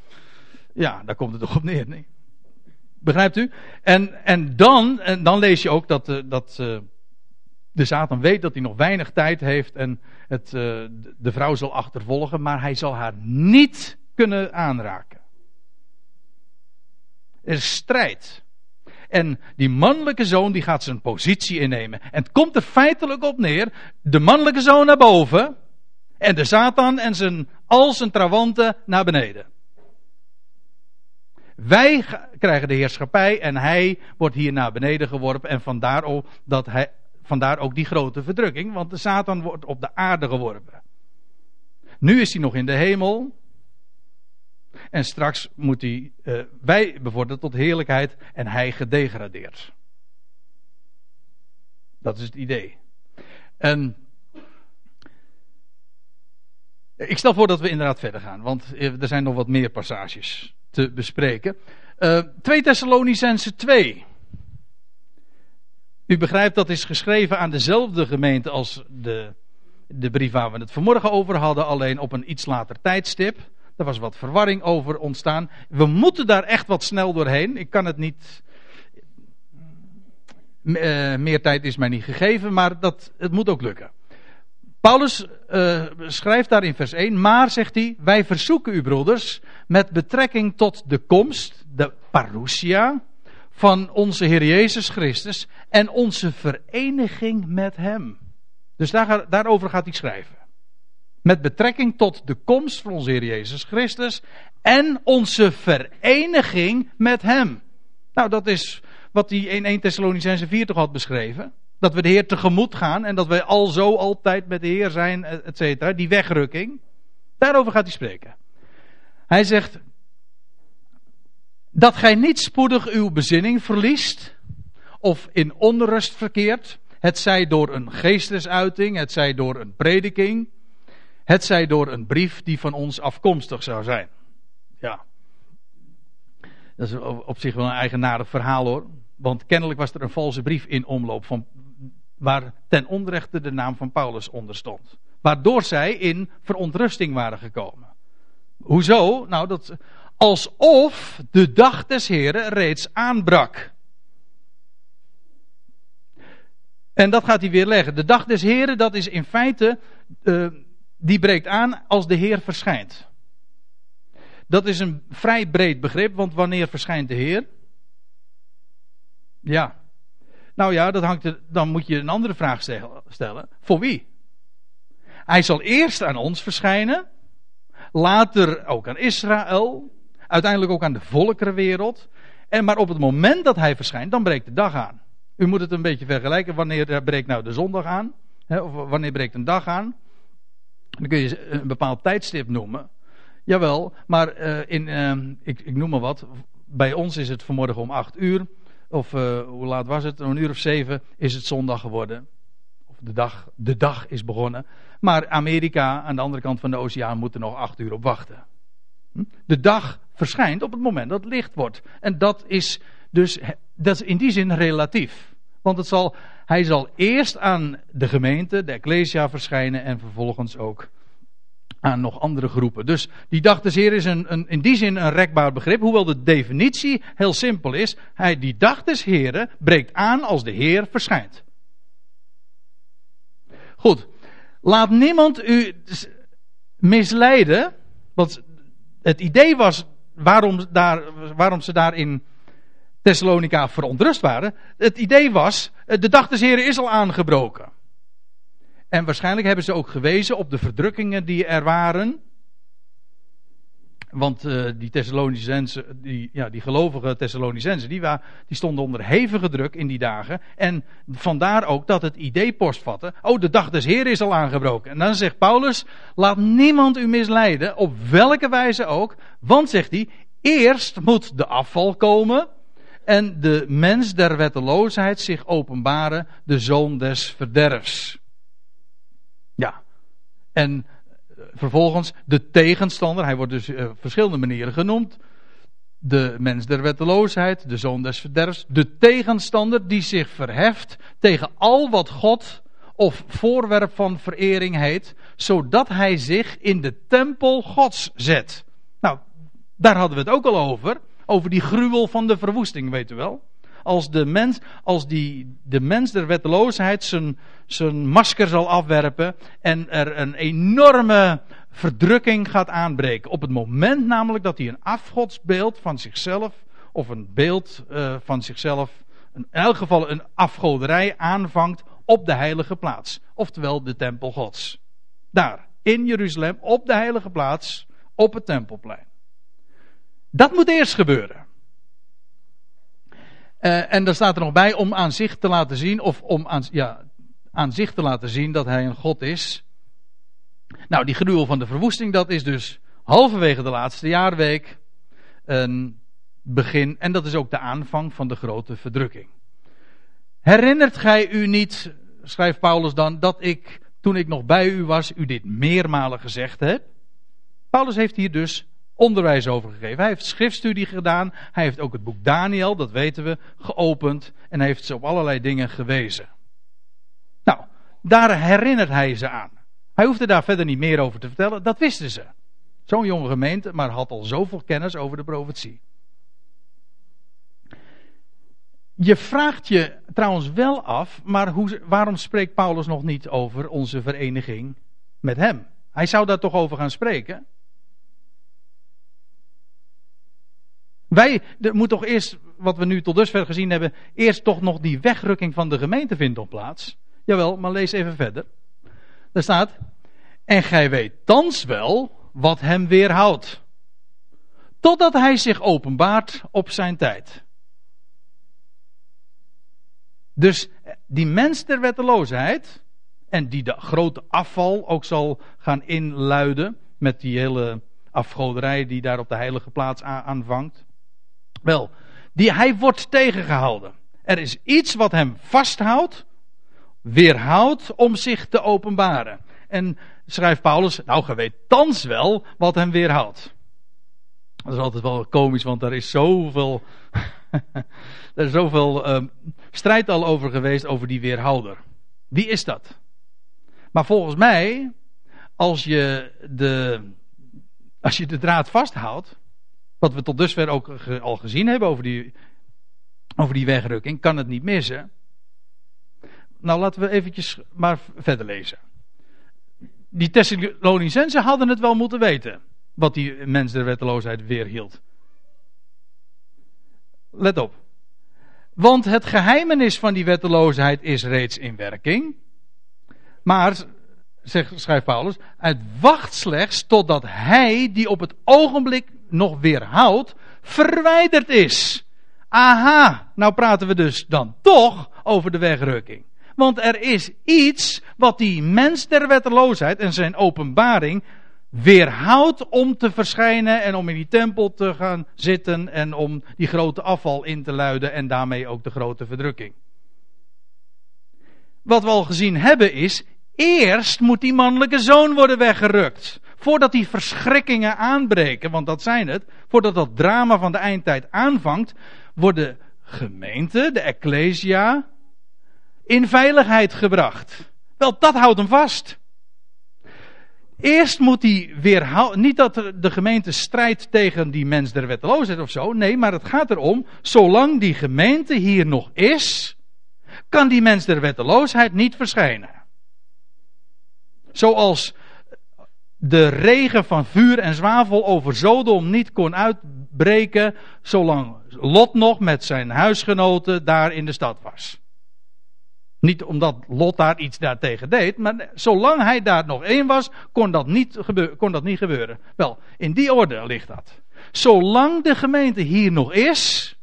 ja, daar komt het toch op neer. Nee. Begrijpt u? En, en, dan, en dan lees je ook dat, uh, dat uh, de Satan weet dat hij nog weinig tijd heeft en het, de vrouw zal achtervolgen, maar hij zal haar niet kunnen aanraken. Er is strijd. En die mannelijke zoon die gaat zijn positie innemen. En het komt er feitelijk op neer. De mannelijke zoon naar boven. En de Satan en zijn, al zijn trawanten naar beneden. Wij krijgen de heerschappij en hij wordt hier naar beneden geworpen. En vandaar ook, dat hij, vandaar ook die grote verdrukking. Want de Satan wordt op de aarde geworpen. Nu is hij nog in de hemel. En straks moet hij, uh, wij bevorderen tot heerlijkheid en hij gedegradeerd. Dat is het idee. En ik stel voor dat we inderdaad verder gaan, want er zijn nog wat meer passages te bespreken. Uh, 2 Thessalonicense 2. U begrijpt dat is geschreven aan dezelfde gemeente als de, de brief waar we het vanmorgen over hadden, alleen op een iets later tijdstip. Er was wat verwarring over ontstaan. We moeten daar echt wat snel doorheen. Ik kan het niet. Uh, meer tijd is mij niet gegeven, maar dat, het moet ook lukken. Paulus uh, schrijft daar in vers 1, maar zegt hij, wij verzoeken u broeders, met betrekking tot de komst, de parousia, van onze Heer Jezus Christus en onze vereniging met Hem. Dus daar, daarover gaat hij schrijven. Met betrekking tot de komst van onze Heer Jezus Christus en onze vereniging met Hem. Nou, dat is wat hij in 1 Thessalonicense 4 toch had beschreven. Dat we de Heer tegemoet gaan en dat wij al zo altijd met de Heer zijn, et cetera. Die wegrukking. Daarover gaat hij spreken. Hij zegt, dat gij niet spoedig uw bezinning verliest, of in onrust verkeert, het zij door een geestesuiting, het zij door een prediking, het zij door een brief die van ons afkomstig zou zijn. Ja. Dat is op zich wel een eigenaardig verhaal hoor. Want kennelijk was er een valse brief in omloop van, waar ten onrechte de naam van Paulus onder stond. Waardoor zij in verontrusting waren gekomen. Hoezo? Nou, dat, alsof de dag des Heren reeds aanbrak. En dat gaat hij weer leggen. De dag des Heren, dat is in feite, uh, die breekt aan als de Heer verschijnt. Dat is een vrij breed begrip, want wanneer verschijnt de Heer? Ja. Nou ja, dat hangt dan moet je een andere vraag stellen. Voor wie? Hij zal eerst aan ons verschijnen, later ook aan Israël, uiteindelijk ook aan de volkerenwereld. En maar op het moment dat hij verschijnt, dan breekt de dag aan. U moet het een beetje vergelijken. Wanneer breekt nou de zondag aan? Of wanneer breekt een dag aan? Dan kun je een bepaald tijdstip noemen. Jawel, maar uh, in, uh, ik, ik, noem maar wat. Bij ons is het vanmorgen om 8 uur. Of uh, hoe laat was het? Een uur of zeven is het zondag geworden. Of de dag, de dag is begonnen. Maar Amerika aan de andere kant van de oceaan moet er nog 8 uur op wachten. Hm? De dag verschijnt op het moment dat het licht wordt. En dat is dus dat is in die zin relatief. Want het zal, hij zal eerst aan de gemeente, de Ecclesia, verschijnen en vervolgens ook aan nog andere groepen. Dus die dag des Heer is een, een, in die zin een rekbaar begrip, hoewel de definitie heel simpel is. Hij, die dag des Heren breekt aan als de Heer verschijnt. Goed, laat niemand u misleiden, want het idee was waarom, daar, waarom ze daar in Thessalonica verontrust waren. Het idee was, de dag des Heren is al aangebroken. En waarschijnlijk hebben ze ook gewezen op de verdrukkingen die er waren. Want uh, die die, ja, die gelovige Thessalonicensen, die, die stonden onder hevige druk in die dagen. En vandaar ook dat het idee postvatte. Oh, de dag des Heeren is al aangebroken. En dan zegt Paulus, laat niemand u misleiden, op welke wijze ook. Want, zegt hij, eerst moet de afval komen. En de mens der wetteloosheid zich openbaren, de zoon des verderfs. En eh, vervolgens de tegenstander, hij wordt dus op uh, verschillende manieren genoemd. De mens der wetteloosheid, de zoon des verderfs. De tegenstander die zich verheft tegen al wat God of voorwerp van verering heet, zodat hij zich in de tempel Gods zet. Nou, daar hadden we het ook al over. Over die gruwel van de verwoesting, weet u wel als de mens, als die, de mens der wetteloosheid zijn, zijn masker zal afwerpen en er een enorme verdrukking gaat aanbreken. Op het moment namelijk dat hij een afgodsbeeld van zichzelf, of een beeld uh, van zichzelf, in elk geval een afgoderij aanvangt op de heilige plaats. Oftewel de tempel gods. Daar, in Jeruzalem, op de heilige plaats, op het tempelplein. Dat moet eerst gebeuren. Uh, en daar staat er nog bij om aan zich te laten zien, of om aan, ja, aan zich te laten zien dat hij een God is. Nou, die gruwel van de verwoesting, dat is dus halverwege de laatste jaarweek een begin. En dat is ook de aanvang van de grote verdrukking. Herinnert gij u niet, schrijft Paulus dan, dat ik, toen ik nog bij u was, u dit meermalen gezegd heb? Paulus heeft hier dus onderwijs over gegeven. Hij heeft schriftstudie gedaan. Hij heeft ook het boek Daniel, dat weten we, geopend. En heeft ze op allerlei dingen gewezen. Nou, daar herinnert hij ze aan. Hij hoefde daar verder niet meer over te vertellen. Dat wisten ze. Zo'n jonge gemeente, maar had al zoveel kennis over de profetie. Je vraagt je trouwens wel af, maar hoe, waarom spreekt Paulus nog niet over onze vereniging met hem? Hij zou daar toch over gaan spreken? Wij, er moet toch eerst, wat we nu tot dusver gezien hebben, eerst toch nog die wegrukking van de gemeente vindt plaats. Jawel, maar lees even verder. Daar staat, en gij weet thans wel wat hem weerhoudt. Totdat hij zich openbaart op zijn tijd. Dus die mens der wetteloosheid, en die de grote afval ook zal gaan inluiden, met die hele afgoderij die daar op de heilige plaats aanvangt. Wel, die, hij wordt tegengehouden. Er is iets wat hem vasthoudt, weerhoudt om zich te openbaren. En schrijft Paulus, nou ge weet thans wel wat hem weerhoudt. Dat is altijd wel komisch, want er is zoveel er is zoveel uh, strijd al over geweest over die weerhouder. Wie is dat? Maar volgens mij, als je de, als je de draad vasthoudt, wat we tot dusver ook al gezien hebben over die, over die wegrukking, kan het niet missen. Nou, laten we eventjes maar verder lezen. Die Thessalonicenzen hadden het wel moeten weten, wat die mens der wetteloosheid weerhield. Let op. Want het geheimenis van die wetteloosheid is reeds in werking. Maar, zegt, schrijft Paulus, het wacht slechts totdat hij die op het ogenblik nog weerhoudt, verwijderd is. Aha, nou praten we dus dan toch over de wegrukking. Want er is iets wat die mens der wetteloosheid en zijn openbaring weerhoudt om te verschijnen en om in die tempel te gaan zitten en om die grote afval in te luiden en daarmee ook de grote verdrukking. Wat we al gezien hebben is, eerst moet die mannelijke zoon worden weggerukt. Voordat die verschrikkingen aanbreken, want dat zijn het, voordat dat drama van de eindtijd aanvangt, wordt de gemeente, de ecclesia, in veiligheid gebracht. Wel, dat houdt hem vast. Eerst moet hij weerhouden. Niet dat de gemeente strijdt tegen die mens der wetteloosheid of zo. Nee, maar het gaat erom. Zolang die gemeente hier nog is. kan die mens der wetteloosheid niet verschijnen. Zoals de regen van vuur en zwavel over Sodom niet kon uitbreken. zolang Lot nog met zijn huisgenoten daar in de stad was. Niet omdat Lot daar iets daartegen deed, maar zolang hij daar nog één was, kon dat, niet kon dat niet gebeuren. Wel, in die orde ligt dat. Zolang de gemeente hier nog is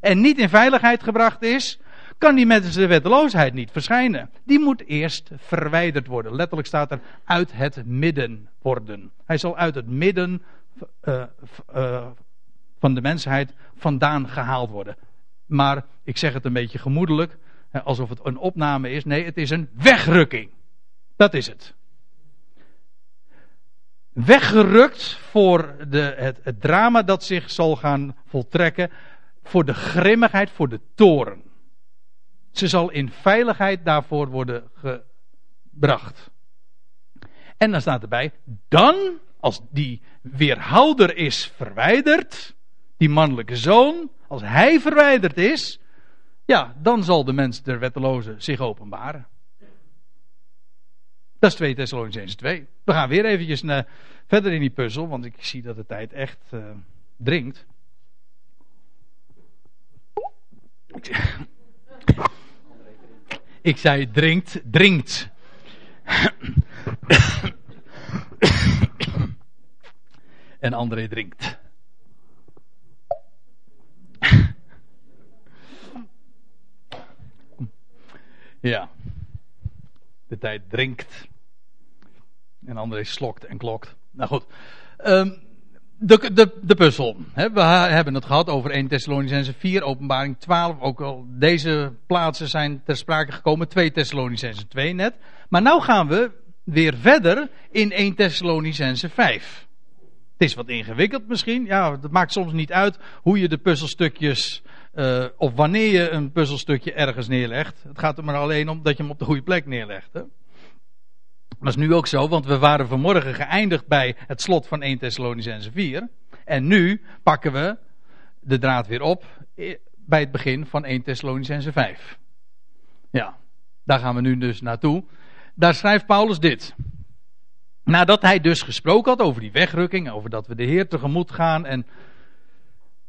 en niet in veiligheid gebracht is, kan die met de wetteloosheid niet verschijnen. Die moet eerst verwijderd worden. Letterlijk staat er uit het midden worden. Hij zal uit het midden uh, uh, van de mensheid vandaan gehaald worden. Maar ik zeg het een beetje gemoedelijk alsof het een opname is. Nee, het is een wegrukking. Dat is het. Weggerukt voor de, het, het drama dat zich zal gaan voltrekken. Voor de grimmigheid, voor de toren. Ze zal in veiligheid daarvoor worden gebracht. En dan staat erbij, dan, als die weerhouder is verwijderd, die mannelijke zoon, als hij verwijderd is, ja, dan zal de mens der wetteloze zich openbaren. Dat is 2 Thessalonicenzen 2. We gaan weer eventjes naar, verder in die puzzel, want ik zie dat de tijd echt uh, dringt. Ik zei drinkt, drinkt. en André drinkt. Ja. De tijd drinkt. En André slokt en klokt. Nou goed. Um, de, de, de puzzel. we hebben het gehad over 1 Thessalonicense 4, openbaring 12. Ook al deze plaatsen zijn ter sprake gekomen. 2 Thessalonicense 2 net. Maar nu gaan we weer verder in 1 Thessalonicense 5. Het is wat ingewikkeld misschien. Ja, het maakt soms niet uit hoe je de puzzelstukjes uh, of wanneer je een puzzelstukje ergens neerlegt. Het gaat er maar alleen om dat je hem op de goede plek neerlegt. Hè? Dat is nu ook zo, want we waren vanmorgen geëindigd bij het slot van 1 Thessalonicense 4. En nu pakken we de draad weer op bij het begin van 1 Thessalonicense 5. Ja, daar gaan we nu dus naartoe. Daar schrijft Paulus dit. Nadat hij dus gesproken had over die wegrukking, over dat we de Heer tegemoet gaan en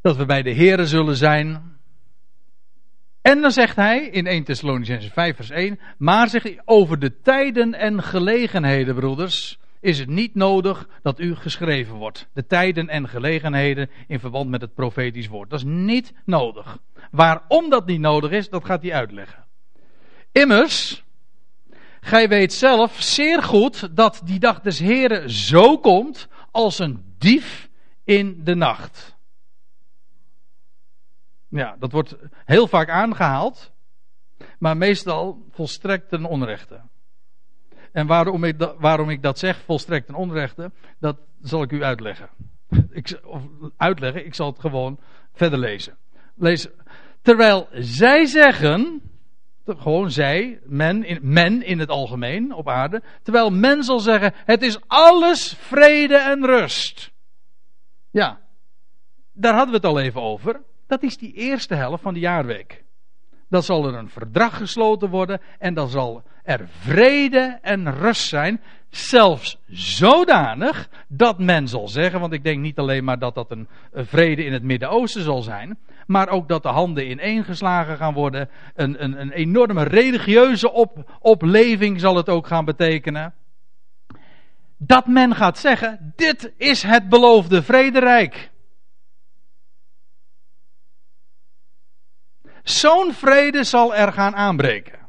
dat we bij de Heer zullen zijn, en dan zegt hij in 1 Thessalonicense 5 vers 1, maar hij, over de tijden en gelegenheden, broeders, is het niet nodig dat u geschreven wordt. De tijden en gelegenheden in verband met het profetisch woord. Dat is niet nodig. Waarom dat niet nodig is, dat gaat hij uitleggen. Immers, gij weet zelf zeer goed dat die dag des Heren zo komt als een dief in de nacht. Ja, dat wordt heel vaak aangehaald, maar meestal volstrekt ten onrechte. En waarom ik, dat, waarom ik dat zeg, volstrekt ten onrechte, dat zal ik u uitleggen. Ik, of uitleggen, ik zal het gewoon verder lezen. Lees, terwijl zij zeggen, gewoon zij, men men in het algemeen op aarde, terwijl men zal zeggen, het is alles vrede en rust. Ja, daar hadden we het al even over. Dat is die eerste helft van de jaarweek. Dan zal er een verdrag gesloten worden en dan zal er vrede en rust zijn. Zelfs zodanig dat men zal zeggen, want ik denk niet alleen maar dat dat een, vrede in het Midden-Oosten zal zijn, maar ook dat de handen ineengeslagen gaan worden. Een, een, een enorme religieuze op, opleving zal het ook gaan betekenen. Dat men gaat zeggen, dit is het beloofde vrederijk. Zo'n vrede zal er gaan aanbreken.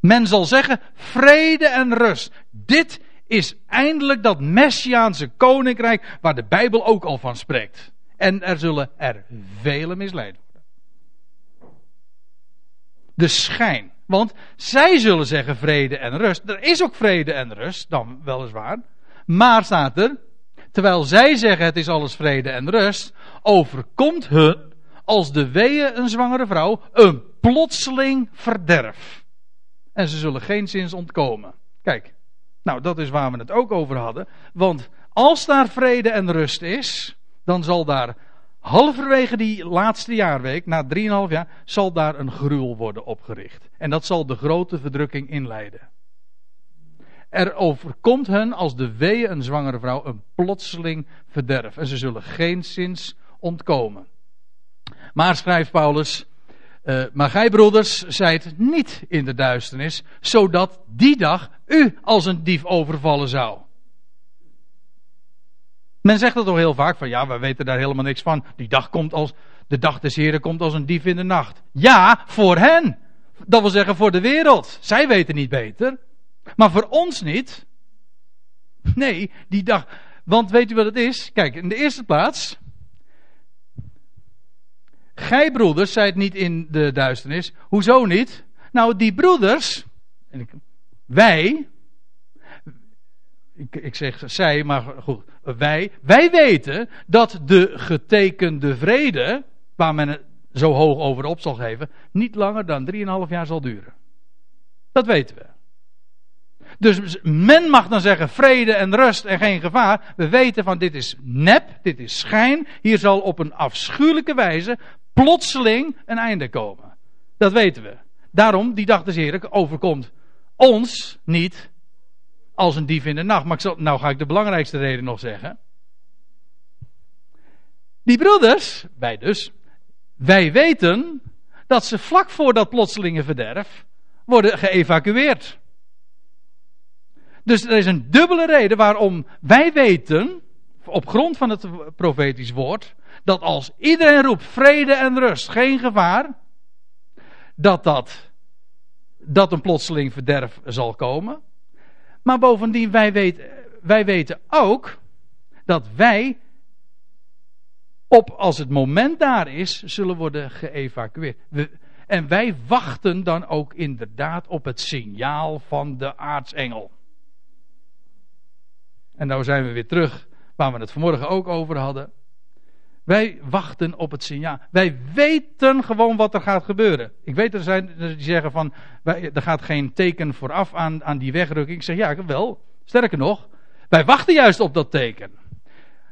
Men zal zeggen vrede en rust. Dit is eindelijk dat Messiaanse koninkrijk waar de Bijbel ook al van spreekt. En er zullen er vele misleid worden. De schijn. Want zij zullen zeggen vrede en rust. Er is ook vrede en rust, dan weliswaar. Maar staat er, terwijl zij zeggen het is alles vrede en rust, overkomt hun als de weeën een zwangere vrouw een plotseling verderf. En ze zullen geen zins ontkomen. Kijk, nou dat is waar we het ook over hadden. Want als daar vrede en rust is, dan zal daar halverwege die laatste jaarweek, na 3,5 jaar, zal daar een gruwel worden opgericht. En dat zal de grote verdrukking inleiden. Er overkomt hen als de weeën een zwangere vrouw een plotseling verderf. En ze zullen geen zins ontkomen. Maar schrijft Paulus, uh, maar gij broeders zijt niet in de duisternis, zodat die dag u als een dief overvallen zou. Men zegt dat toch heel vaak van ja, we weten daar helemaal niks van. Die dag komt als, de dag des Heren komt als een dief in de nacht. Ja, voor hen. Dat wil zeggen voor de wereld. Zij weten niet beter. Maar voor ons niet. Nee, die dag. Want weet u wat het is? Kijk, in de eerste plaats. Gij broeders zijt niet in de duisternis. Hoezo niet? Nou, die broeders, wij, ik, ik zeg zij, maar goed, wij, wij weten dat de getekende vrede, waar men het zo hoog over op zal geven, niet langer dan 3,5 jaar zal duren. Dat weten we. Dus men mag dan zeggen vrede en rust en geen gevaar. We weten van dit is nep, dit is schijn. Hier zal op een afschuwelijke wijze plotseling een einde komen. Dat weten we. Daarom, die dag des overkomt ons niet als een dief in de nacht. Maar ik zal, nou ga ik de belangrijkste reden nog zeggen. Die broeders, wij dus, wij weten dat ze vlak voor dat plotselinge verderf worden geëvacueerd. Dus er is een dubbele reden waarom wij weten, op grond van het profetisch woord, dat als iedereen roept vrede en rust, geen gevaar, dat dat, dat een plotseling verderf zal komen. Maar bovendien, wij weten, wij weten ook dat wij op, als het moment daar is, zullen worden geëvacueerd. En wij wachten dan ook inderdaad op het signaal van de aartsengel. En nou zijn we weer terug waar we het vanmorgen ook over hadden. Wij wachten op het signaal. Wij weten gewoon wat er gaat gebeuren. Ik weet er zijn die zeggen van, er gaat geen teken vooraf aan, aan die wegrukking. Ik zeg ja, wel. Sterker nog, wij wachten juist op dat teken.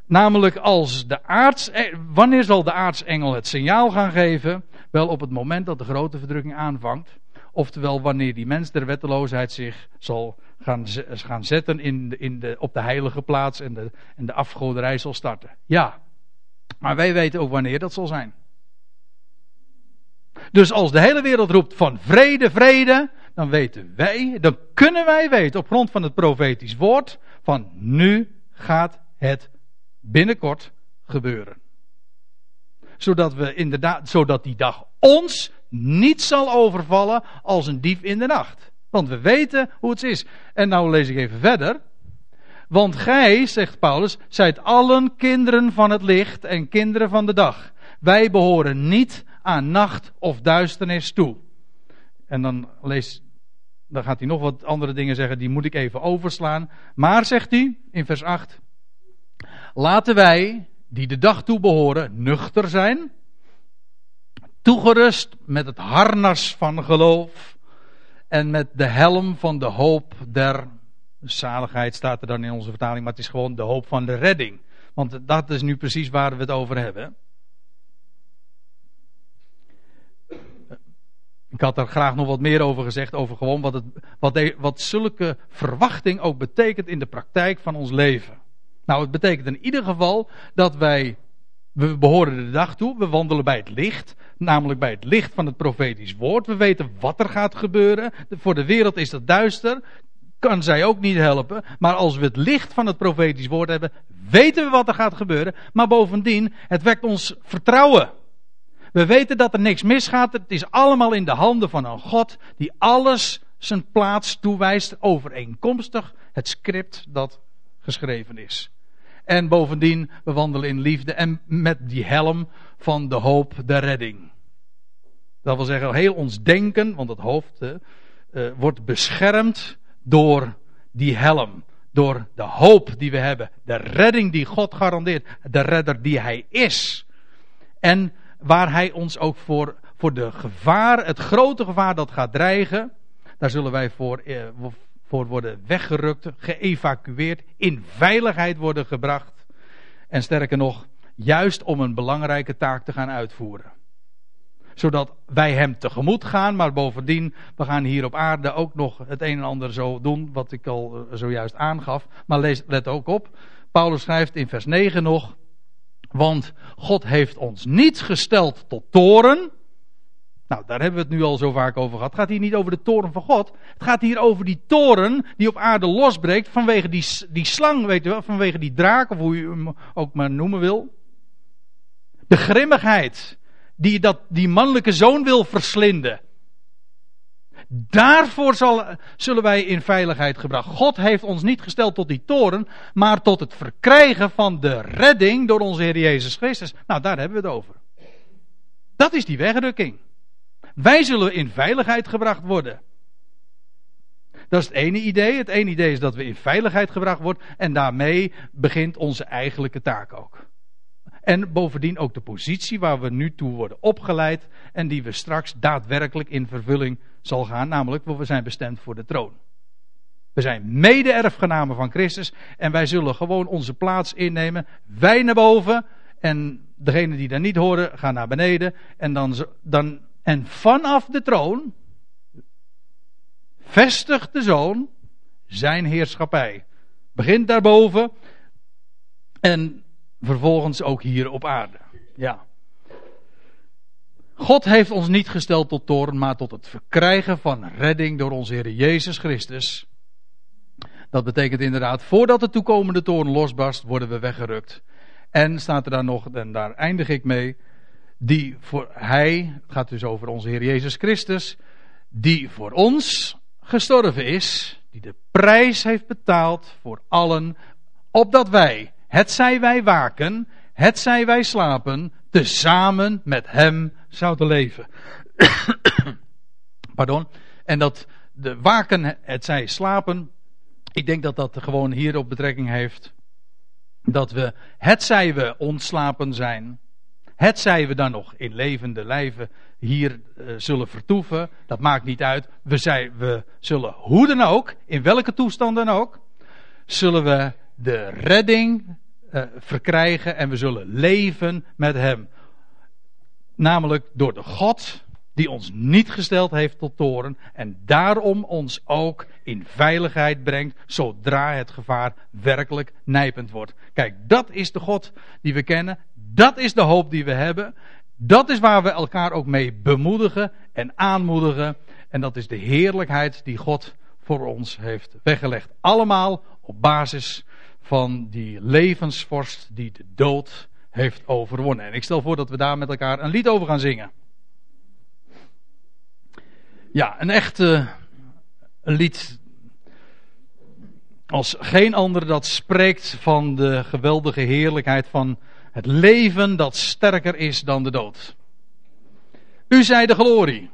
Namelijk als de aarts, eh, wanneer zal de aartsengel het signaal gaan geven? Wel op het moment dat de grote verdrukking aanvangt. Oftewel wanneer die mens der wetteloosheid zich zal gaan, gaan zetten in de, in de, op de heilige plaats en de, en de afgoderij zal starten. Ja, maar wij weten ook wanneer dat zal zijn. Dus als de hele wereld roept van vrede, vrede, dan weten wij, dan kunnen wij weten op grond van het profetisch woord, van nu gaat het binnenkort gebeuren. Zodat we inderdaad, zodat die dag ons niet zal overvallen als een dief in de nacht. Want we weten hoe het is. En nou lees ik even verder. Want gij, zegt Paulus, zijt allen kinderen van het licht en kinderen van de dag. Wij behoren niet aan nacht of duisternis toe. En dan lees, dan gaat hij nog wat andere dingen zeggen, die moet ik even overslaan. Maar, zegt hij in vers 8, laten wij, die de dag toe behoren, nuchter zijn. toegerust met het harnas van geloof en met de helm van de hoop der zaligheid staat er dan in onze vertaling, maar het is gewoon de hoop van de redding. Want dat is nu precies waar we het over hebben. Ik had er graag nog wat meer over gezegd, over gewoon wat, het, wat, wat zulke verwachting ook betekent in de praktijk van ons leven. Nou, het betekent in ieder geval dat wij, we behoren de dag toe, we wandelen bij het licht, namelijk bij het licht van het profetisch woord. We weten wat er gaat gebeuren. Voor de wereld is dat duister, kan zij ook niet helpen. Maar als we het licht van het profetisch woord hebben, weten we wat er gaat gebeuren. Maar bovendien, het wekt ons vertrouwen. We weten dat er niks misgaat. Het is allemaal in de handen van een God die alles zijn plaats toewijst overeenkomstig het script dat geschreven is. En bovendien, we wandelen in liefde en met die helm van de hoop, de redding. Dat wil zeggen, heel ons denken, want het hoofd uh, wordt beschermd door die helm. Door de hoop die we hebben. De redding die God garandeert. De redder die Hij is. En waar Hij ons ook voor, voor de gevaar, het grote gevaar dat gaat dreigen. Daar zullen wij voor, eh, voor worden weggerukt, geëvacueerd, in veiligheid worden gebracht. En sterker nog, juist om een belangrijke taak te gaan uitvoeren zodat wij hem tegemoet gaan. Maar bovendien, we gaan hier op aarde ook nog het een en ander zo doen, wat ik al eh, zojuist aangaf. Maar lees, let ook op. Paulus schrijft in vers 9 nog. Want God heeft ons niet gesteld tot toren. Nou, daar hebben we het nu al zo vaak over gehad. Het gaat hier niet over de toren van God. Het gaat hier over die toren die op aarde losbreekt vanwege die, die slang, weet je wel, vanwege die draak, of hoe je hem ook maar noemen wil. De grimmigheid die dat, die mannelijke zoon wil verslinden. Daarvoor zal, zullen wij in veiligheid gebracht. God heeft ons niet gesteld tot die toren, maar tot het verkrijgen van de redding door onze Heer Jezus Christus. Nou, daar hebben we het over. Dat is die wegrukking. Wij zullen in veiligheid gebracht worden. Dat is het ene idee. Het ene idee is dat we in veiligheid gebracht worden. En daarmee begint onze eigenlijke taak ook. En bovendien ook de positie waar we nu toe worden opgeleid en die we straks daadwerkelijk in vervulling zal gaan, namelijk we zijn bestemd voor de troon. We zijn mede-erfgenamen van Christus en wij zullen gewoon onze plaats innemen. Wij naar boven en degenen die daar niet horen gaan naar beneden. En, dan, dan, en vanaf de troon vestigt de zoon zijn heerschappij. Begint daarboven en vervolgens ook hier op aarde. Ja. God heeft ons niet gesteld tot toren, maar tot het verkrijgen van redding door onze Heer Jezus Christus. Dat betekent inderdaad, voordat de toekomende toren losbarst, worden we weggerukt. En staat er dan nog, en daar eindig ik mee, die voor Hij, het gaat dus over onze Heer Jezus Christus, die voor ons gestorven is, die de prijs heeft betaald voor allen, opdat wij het zij wij waken, het zij wij slapen, tezamen met hem zouden leven. Pardon. En dat de waken, het zij slapen, ik denk dat dat gewoon hierop betrekking heeft. Dat we, het zij we ontslapen zijn, het zij we dan nog in levende lijven hier uh, zullen vertoeven, dat maakt niet uit. We, zij, we zullen hoe dan ook, in welke toestand dan ook, zullen we de redding verkrijgen en we zullen leven met Hem. Namelijk door de God die ons niet gesteld heeft tot toren en daarom ons ook in veiligheid brengt zodra het gevaar werkelijk nijpend wordt. Kijk, dat is de God die we kennen, dat is de hoop die we hebben, dat is waar we elkaar ook mee bemoedigen en aanmoedigen en dat is de heerlijkheid die God voor ons heeft weggelegd. Allemaal op basis van die levensvorst die de dood heeft overwonnen. En ik stel voor dat we daar met elkaar een lied over gaan zingen. Ja, een echt een lied als geen ander dat spreekt van de geweldige heerlijkheid van het leven dat sterker is dan de dood. U zij de glorie.